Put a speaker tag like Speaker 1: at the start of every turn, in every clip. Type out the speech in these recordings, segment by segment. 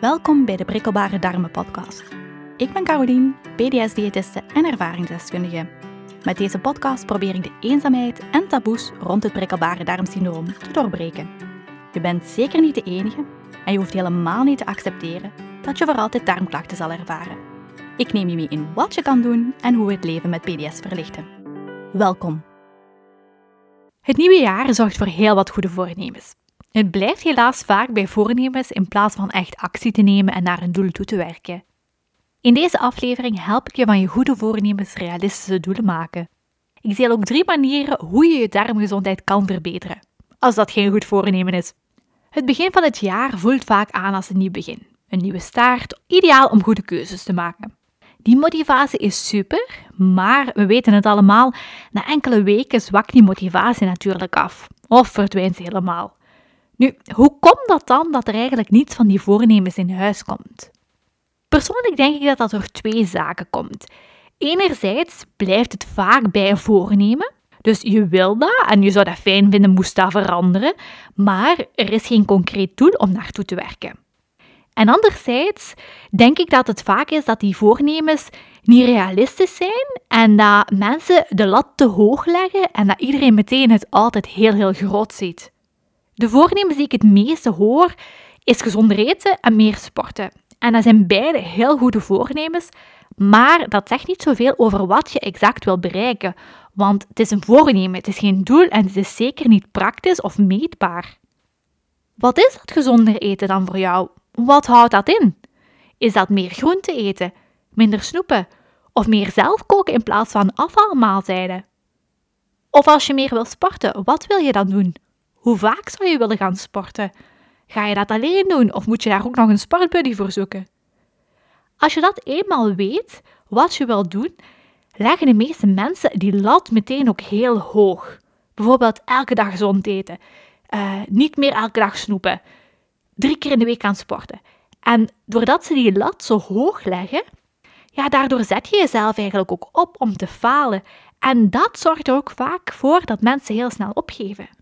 Speaker 1: Welkom bij de Prikkelbare Darmen podcast. Ik ben Carolien, PDS-diëtiste en ervaringsdeskundige. Met deze podcast probeer ik de eenzaamheid en taboes rond het prikkelbare darmsyndroom te doorbreken. Je bent zeker niet de enige en je hoeft helemaal niet te accepteren dat je voor altijd darmklachten zal ervaren. Ik neem je mee in wat je kan doen en hoe we het leven met PDS verlichten. Welkom. Het nieuwe jaar zorgt voor heel wat goede voornemens. Het blijft helaas vaak bij voornemens in plaats van echt actie te nemen en naar een doel toe te werken. In deze aflevering help ik je van je goede voornemens realistische doelen maken. Ik deel ook drie manieren hoe je je darmgezondheid kan verbeteren, als dat geen goed voornemen is. Het begin van het jaar voelt vaak aan als een nieuw begin, een nieuwe start, ideaal om goede keuzes te maken. Die motivatie is super, maar we weten het allemaal, na enkele weken zwakt die motivatie natuurlijk af, of verdwijnt ze helemaal. Nu, hoe komt dat dan dat er eigenlijk niets van die voornemens in huis komt? Persoonlijk denk ik dat dat door twee zaken komt. Enerzijds blijft het vaak bij een voornemen. Dus je wil dat en je zou dat fijn vinden, moest dat veranderen, maar er is geen concreet doel om naartoe te werken. En anderzijds denk ik dat het vaak is dat die voornemens niet realistisch zijn en dat mensen de lat te hoog leggen en dat iedereen meteen het altijd heel heel groot ziet. De voornemens die ik het meeste hoor, is gezonder eten en meer sporten. En dat zijn beide heel goede voornemens, maar dat zegt niet zoveel over wat je exact wil bereiken. Want het is een voornemen, het is geen doel en het is zeker niet praktisch of meetbaar. Wat is dat gezonder eten dan voor jou? Wat houdt dat in? Is dat meer groente eten, minder snoepen of meer zelf koken in plaats van afvalmaaltijden? Of als je meer wil sporten, wat wil je dan doen? Hoe vaak zou je willen gaan sporten? Ga je dat alleen doen of moet je daar ook nog een sportbuddy voor zoeken? Als je dat eenmaal weet, wat je wil doen, leggen de meeste mensen die lat meteen ook heel hoog. Bijvoorbeeld elke dag gezond eten, uh, niet meer elke dag snoepen, drie keer in de week gaan sporten. En doordat ze die lat zo hoog leggen, ja, daardoor zet je jezelf eigenlijk ook op om te falen. En dat zorgt er ook vaak voor dat mensen heel snel opgeven.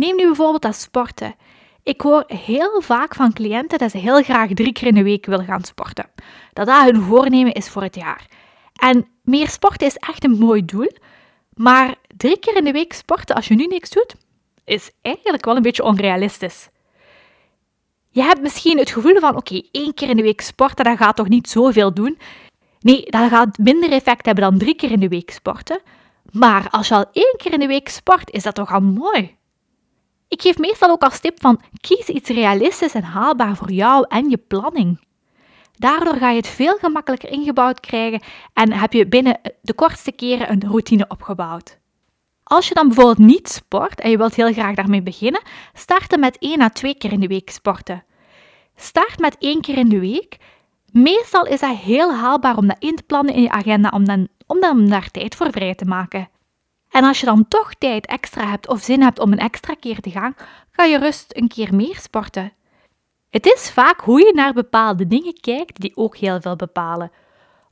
Speaker 1: Neem nu bijvoorbeeld dat sporten. Ik hoor heel vaak van cliënten dat ze heel graag drie keer in de week willen gaan sporten. Dat dat hun voornemen is voor het jaar. En meer sporten is echt een mooi doel, maar drie keer in de week sporten als je nu niks doet, is eigenlijk wel een beetje onrealistisch. Je hebt misschien het gevoel van, oké, één keer in de week sporten, dat gaat toch niet zoveel doen? Nee, dat gaat minder effect hebben dan drie keer in de week sporten. Maar als je al één keer in de week sport, is dat toch al mooi? Ik geef meestal ook als tip van kies iets realistisch en haalbaar voor jou en je planning. Daardoor ga je het veel gemakkelijker ingebouwd krijgen en heb je binnen de kortste keren een routine opgebouwd. Als je dan bijvoorbeeld niet sport en je wilt heel graag daarmee beginnen, starten met 1 à 2 keer in de week sporten. Start met 1 keer in de week. Meestal is dat heel haalbaar om dat in te plannen in je agenda om, dan, om, daar tijd voor vrij te maken. En als je dan toch tijd extra hebt of zin hebt om een extra keer te gaan, ga je rust een keer meer sporten. Het is vaak hoe je naar bepaalde dingen kijkt die ook heel veel bepalen.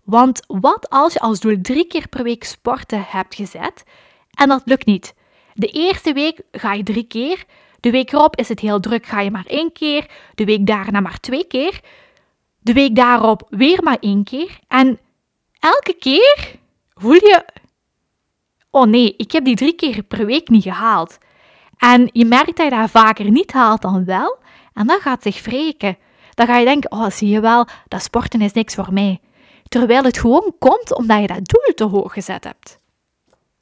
Speaker 1: Want wat als je als doel drie keer per week sporten hebt gezet en dat lukt niet? De eerste week ga je drie keer, de week erop is het heel druk, ga je maar één keer, de week daarna maar twee keer, de week daarop weer maar één keer en elke keer voel je oh nee, ik heb die drie keer per week niet gehaald. En je merkt dat je dat vaker niet haalt dan wel, en dat gaat zich wreken. Dan ga je denken, oh zie je wel, dat sporten is niks voor mij. Terwijl het gewoon komt omdat je dat doel te hoog gezet hebt.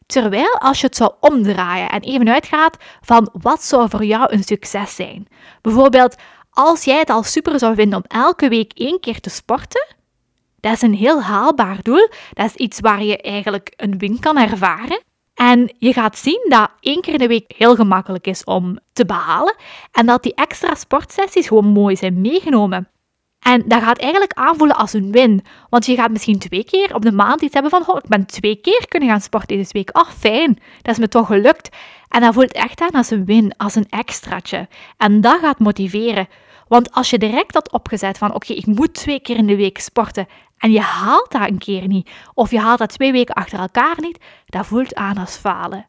Speaker 1: Terwijl als je het zou omdraaien en even uitgaat van wat zou voor jou een succes zijn. Bijvoorbeeld, als jij het al super zou vinden om elke week één keer te sporten, dat is een heel haalbaar doel. Dat is iets waar je eigenlijk een win kan ervaren. En je gaat zien dat één keer in de week heel gemakkelijk is om te behalen en dat die extra sportsessies gewoon mooi zijn meegenomen. En dat gaat eigenlijk aanvoelen als een win. Want je gaat misschien twee keer op de maand iets hebben van, oh, ik ben twee keer kunnen gaan sporten deze week. Oh, fijn, dat is me toch gelukt. En dat voelt echt aan als een win, als een extraatje. En dat gaat motiveren. Want als je direct had opgezet van, oké, ik moet twee keer in de week sporten en je haalt dat een keer niet, of je haalt dat twee weken achter elkaar niet, dat voelt aan als falen.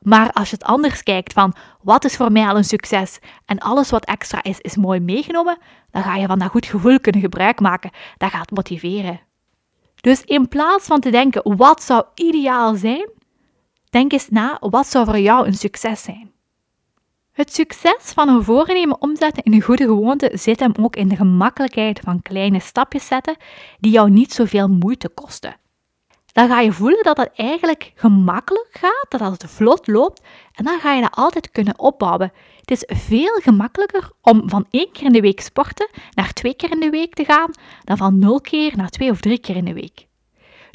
Speaker 1: Maar als je het anders kijkt van wat is voor mij al een succes en alles wat extra is, is mooi meegenomen, dan ga je van dat goed gevoel kunnen gebruik maken. Dat gaat motiveren. Dus in plaats van te denken wat zou ideaal zijn, denk eens na wat zou voor jou een succes zijn. Het succes van een voornemen omzetten in een goede gewoonte zit hem ook in de gemakkelijkheid van kleine stapjes zetten die jou niet zoveel moeite kosten. Dan ga je voelen dat het eigenlijk gemakkelijk gaat, dat het vlot loopt en dan ga je dat altijd kunnen opbouwen. Het is veel gemakkelijker om van één keer in de week sporten naar twee keer in de week te gaan dan van nul keer naar twee of drie keer in de week.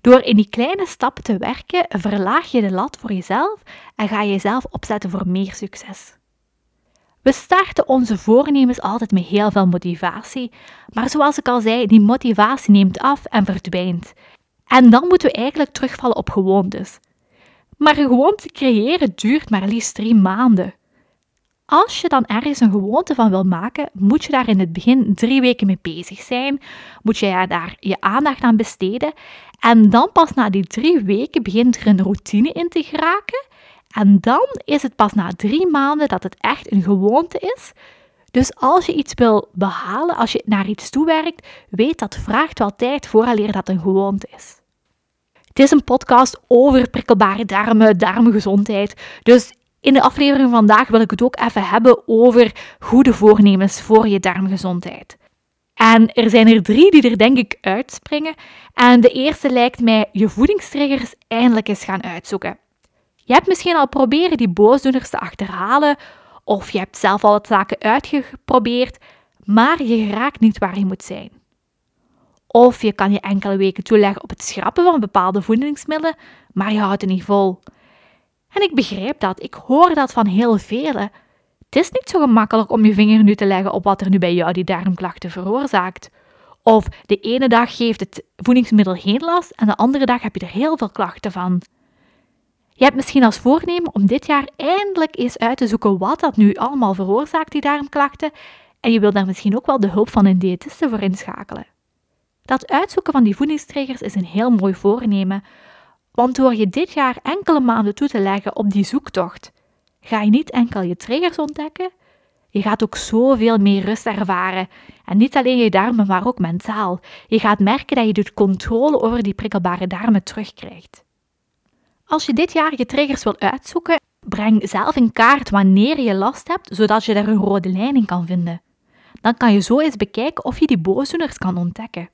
Speaker 1: Door in die kleine stappen te werken, verlaag je de lat voor jezelf en ga je jezelf opzetten voor meer succes. We starten onze voornemens altijd met heel veel motivatie, maar zoals ik al zei, die motivatie neemt af en verdwijnt. En dan moeten we eigenlijk terugvallen op gewoontes. Maar een gewoonte creëren duurt maar liefst drie maanden. Als je dan ergens een gewoonte van wil maken, moet je daar in het begin drie weken mee bezig zijn. Moet je daar je aandacht aan besteden. En dan pas na die drie weken begint er een routine in te geraken. En dan is het pas na drie maanden dat het echt een gewoonte is. Dus als je iets wil behalen, als je naar iets toewerkt, weet dat vraagt wel tijd vooraleer dat een gewoonte is. Het is een podcast over prikkelbare darmen, darmgezondheid. Dus in de aflevering van vandaag wil ik het ook even hebben over goede voornemens voor je darmgezondheid. En er zijn er drie die er denk ik uitspringen. En de eerste lijkt mij je voedingstriggers eindelijk eens gaan uitzoeken. Je hebt misschien al proberen die boosdoeners te achterhalen, of je hebt zelf al wat zaken uitgeprobeerd, maar je raakt niet waar je moet zijn. Of je kan je enkele weken toeleggen op het schrappen van bepaalde voedingsmiddelen, maar je houdt het niet vol. En ik begrijp dat, ik hoor dat van heel velen. Het is niet zo gemakkelijk om je vinger nu te leggen op wat er nu bij jou die darmklachten veroorzaakt. Of de ene dag geeft het voedingsmiddel geen last en de andere dag heb je er heel veel klachten van. Je hebt misschien als voornemen om dit jaar eindelijk eens uit te zoeken wat dat nu allemaal veroorzaakt, die darmklachten, en je wilt daar misschien ook wel de hulp van een diëtiste voor inschakelen. Dat uitzoeken van die voedingstriggers is een heel mooi voornemen, want door je dit jaar enkele maanden toe te leggen op die zoektocht, ga je niet enkel je triggers ontdekken, je gaat ook zoveel meer rust ervaren. En niet alleen je darmen, maar ook mentaal. Je gaat merken dat je de controle over die prikkelbare darmen terugkrijgt. Als je dit jaar je triggers wil uitzoeken, breng zelf in kaart wanneer je last hebt, zodat je daar een rode lijn in kan vinden. Dan kan je zo eens bekijken of je die boosdoeners kan ontdekken.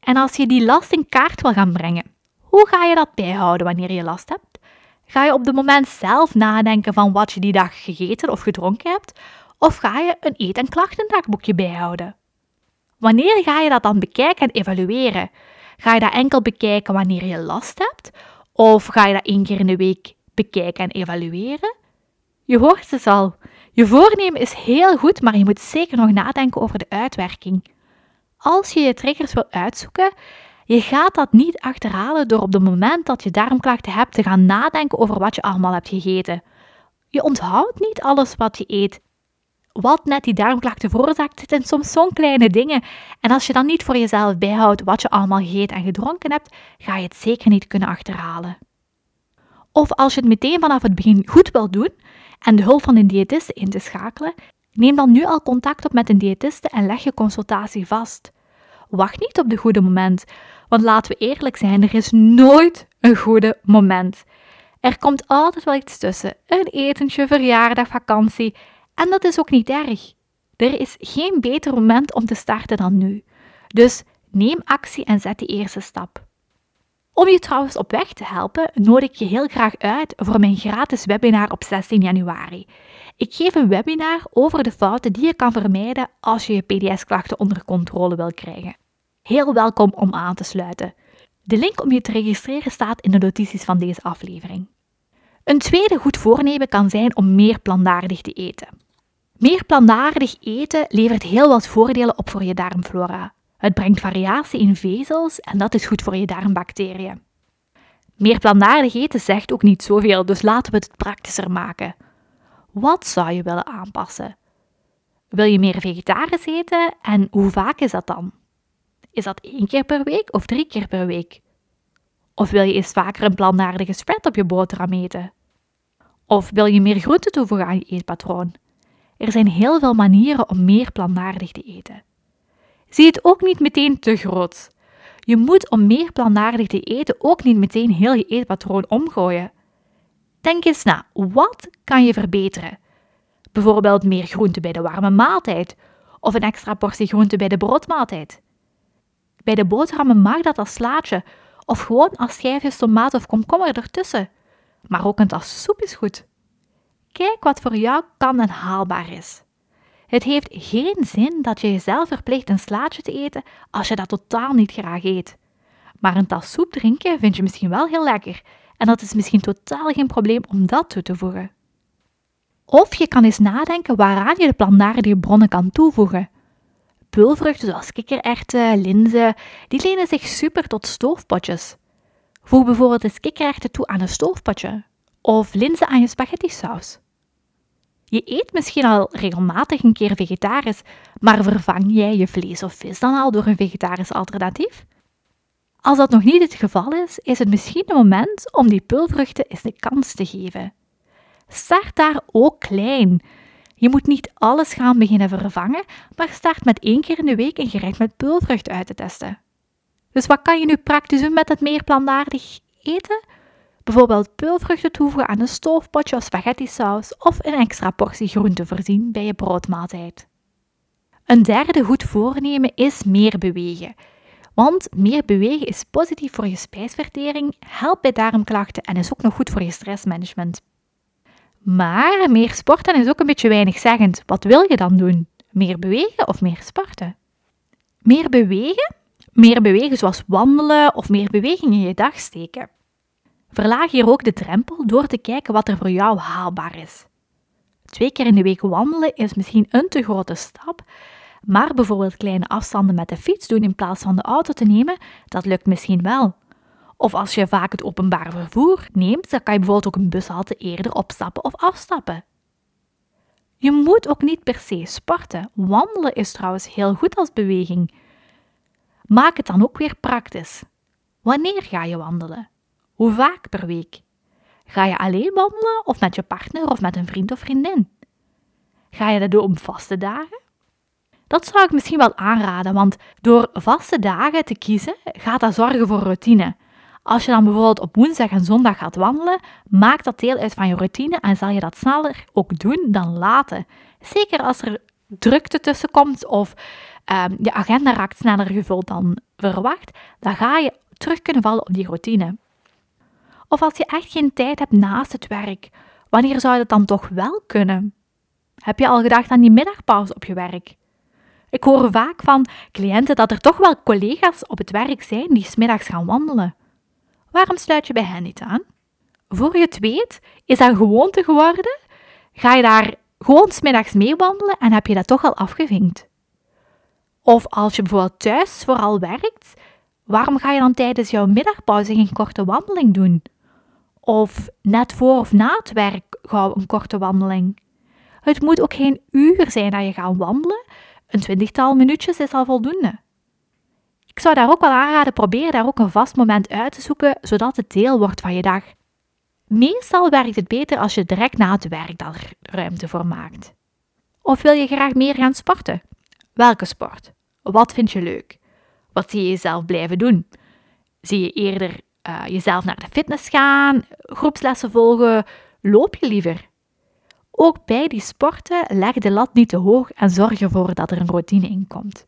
Speaker 1: En als je die last in kaart wil gaan brengen, hoe ga je dat bijhouden wanneer je last hebt? Ga je op het moment zelf nadenken van wat je die dag gegeten of gedronken hebt? Of ga je een eet- en klachtendagboekje bijhouden? Wanneer ga je dat dan bekijken en evalueren? Ga je dat enkel bekijken wanneer je last hebt? Of ga je dat één keer in de week bekijken en evalueren? Je hoort het al. Je voornemen is heel goed, maar je moet zeker nog nadenken over de uitwerking. Als je je triggers wil uitzoeken, je gaat dat niet achterhalen door op het moment dat je darmklachten hebt te gaan nadenken over wat je allemaal hebt gegeten. Je onthoudt niet alles wat je eet. Wat net die darmklachten veroorzaakt, zitten soms zo'n kleine dingen. En als je dan niet voor jezelf bijhoudt wat je allemaal gegeten en gedronken hebt, ga je het zeker niet kunnen achterhalen. Of als je het meteen vanaf het begin goed wil doen en de hulp van een diëtiste in te schakelen, neem dan nu al contact op met een diëtiste en leg je consultatie vast. Wacht niet op de goede moment, want laten we eerlijk zijn, er is nooit een goede moment. Er komt altijd wel iets tussen, een etentje, verjaardag, vakantie, en dat is ook niet erg. Er is geen beter moment om te starten dan nu. Dus neem actie en zet die eerste stap. Om je trouwens op weg te helpen, nodig ik je heel graag uit voor mijn gratis webinar op 16 januari. Ik geef een webinar over de fouten die je kan vermijden als je je PDS-klachten onder controle wil krijgen. Heel welkom om aan te sluiten. De link om je te registreren staat in de notities van deze aflevering. Een tweede goed voornemen kan zijn om meer plantaardig te eten. Meer plantaardig eten levert heel wat voordelen op voor je darmflora. Het brengt variatie in vezels en dat is goed voor je darmbacteriën. Meer plantaardig eten zegt ook niet zoveel, dus laten we het praktischer maken. Wat zou je willen aanpassen? Wil je meer vegetarisch eten en hoe vaak is dat dan? Is dat één keer per week of drie keer per week? Of wil je eens vaker een plantaardige spread op je boterham eten? Of wil je meer groente toevoegen aan je eetpatroon? Er zijn heel veel manieren om meer plantaardig te eten. Zie het ook niet meteen te groot. Je moet om meer plantaardig te eten ook niet meteen heel je eetpatroon omgooien. Denk eens na, wat kan je verbeteren? Bijvoorbeeld meer groente bij de warme maaltijd of een extra portie groente bij de broodmaaltijd. Bij de boterhammen mag dat als slaatje of gewoon als schijfjes tomaat of komkommer ertussen. Maar ook een tas soep is goed. Kijk wat voor jou kan en haalbaar is. Het heeft geen zin dat je jezelf verplicht een slaatje te eten als je dat totaal niet graag eet. Maar een tas soep drinken vind je misschien wel heel lekker en dat is misschien totaal geen probleem om dat toe te voegen. Of je kan eens nadenken waaraan je de plantaardige bronnen kan toevoegen. Pulvruchten zoals kikkererwten, linzen, die lenen zich super tot stoofpotjes. Voeg bijvoorbeeld eens kikkererwten toe aan een stoofpotje of linzen aan je spaghetti saus. Je eet misschien al regelmatig een keer vegetarisch, maar vervang jij je vlees of vis dan al door een vegetarisch alternatief? Als dat nog niet het geval is, is het misschien het moment om die pulvruchten eens de kans te geven. Start daar ook klein. Je moet niet alles gaan beginnen vervangen, maar start met één keer in de week een gerecht met pulvruchten uit te testen. Dus wat kan je nu praktisch doen met het meer plantaardig eten? Bijvoorbeeld peulvruchten toevoegen aan een stoofpotje of spaghetti saus of een extra portie groente voorzien bij je broodmaaltijd. Een derde goed voornemen is meer bewegen. Want meer bewegen is positief voor je spijsvertering, helpt bij darmklachten en is ook nog goed voor je stressmanagement. Maar meer sporten is ook een beetje weinigzeggend. Wat wil je dan doen? Meer bewegen of meer sporten? Meer bewegen? Meer bewegen zoals wandelen of meer beweging in je dag steken. Verlaag hier ook de drempel door te kijken wat er voor jou haalbaar is. Twee keer in de week wandelen is misschien een te grote stap, maar bijvoorbeeld kleine afstanden met de fiets doen in plaats van de auto te nemen, dat lukt misschien wel. Of als je vaak het openbaar vervoer neemt, dan kan je bijvoorbeeld ook een bushalte eerder opstappen of afstappen. Je moet ook niet per se sporten. Wandelen is trouwens heel goed als beweging. Maak het dan ook weer praktisch. Wanneer ga je wandelen? Hoe vaak per week? Ga je alleen wandelen of met je partner of met een vriend of vriendin? Ga je dat doen op vaste dagen? Dat zou ik misschien wel aanraden, want door vaste dagen te kiezen gaat dat zorgen voor routine. Als je dan bijvoorbeeld op woensdag en zondag gaat wandelen, maakt dat deel uit van je routine en zal je dat sneller ook doen dan laten. Zeker als er drukte tussen komt of um, je agenda raakt sneller gevuld dan verwacht, dan ga je terug kunnen vallen op die routine. Of als je echt geen tijd hebt naast het werk, wanneer zou dat dan toch wel kunnen? Heb je al gedacht aan die middagpauze op je werk? Ik hoor vaak van cliënten dat er toch wel collega's op het werk zijn die smiddags gaan wandelen. Waarom sluit je bij hen niet aan? Voor je het weet, is dat een gewoonte geworden? Ga je daar gewoon smiddags mee wandelen en heb je dat toch al afgevinkt? Of als je bijvoorbeeld thuis vooral werkt, waarom ga je dan tijdens jouw middagpauze geen korte wandeling doen? Of net voor of na het werk gauw een korte wandeling. Het moet ook geen uur zijn dat je gaat wandelen. Een twintigtal minuutjes is al voldoende. Ik zou daar ook wel aanraden, probeer daar ook een vast moment uit te zoeken, zodat het deel wordt van je dag. Meestal werkt het beter als je direct na het werk daar ruimte voor maakt. Of wil je graag meer gaan sporten? Welke sport? Wat vind je leuk? Wat zie je jezelf blijven doen? Zie je eerder uh, jezelf naar de fitness gaan, groepslessen volgen, loop je liever. Ook bij die sporten leg de lat niet te hoog en zorg ervoor dat er een routine in komt.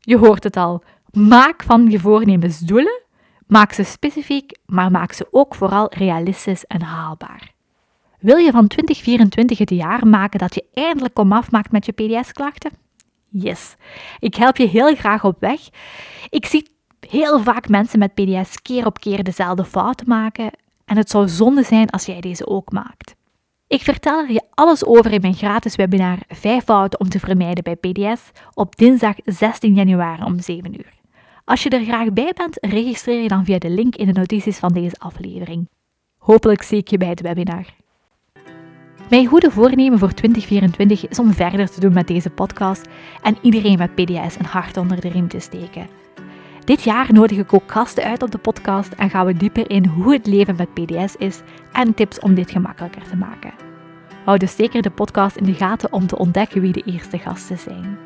Speaker 1: Je hoort het al, maak van je voornemens doelen, maak ze specifiek, maar maak ze ook vooral realistisch en haalbaar. Wil je van 2024 het jaar maken dat je eindelijk komaf maakt met je PDS-klachten? Yes, ik help je heel graag op weg. Ik zie heel vaak mensen met PDS keer op keer dezelfde fouten maken en het zou zonde zijn als jij deze ook maakt. Ik vertel er je alles over in mijn gratis webinar 5 fouten om te vermijden bij PDS op dinsdag 16 januari om 7 uur. Als je er graag bij bent, registreer je dan via de link in de notities van deze aflevering. Hopelijk zie ik je bij het webinar. Mijn goede voornemen voor 2024 is om verder te doen met deze podcast en iedereen met PDS een hart onder de riem te steken. Dit jaar nodig ik ook gasten uit op de podcast en gaan we dieper in hoe het leven met PDS is en tips om dit gemakkelijker te maken. Hou dus zeker de podcast in de gaten om te ontdekken wie de eerste gasten zijn.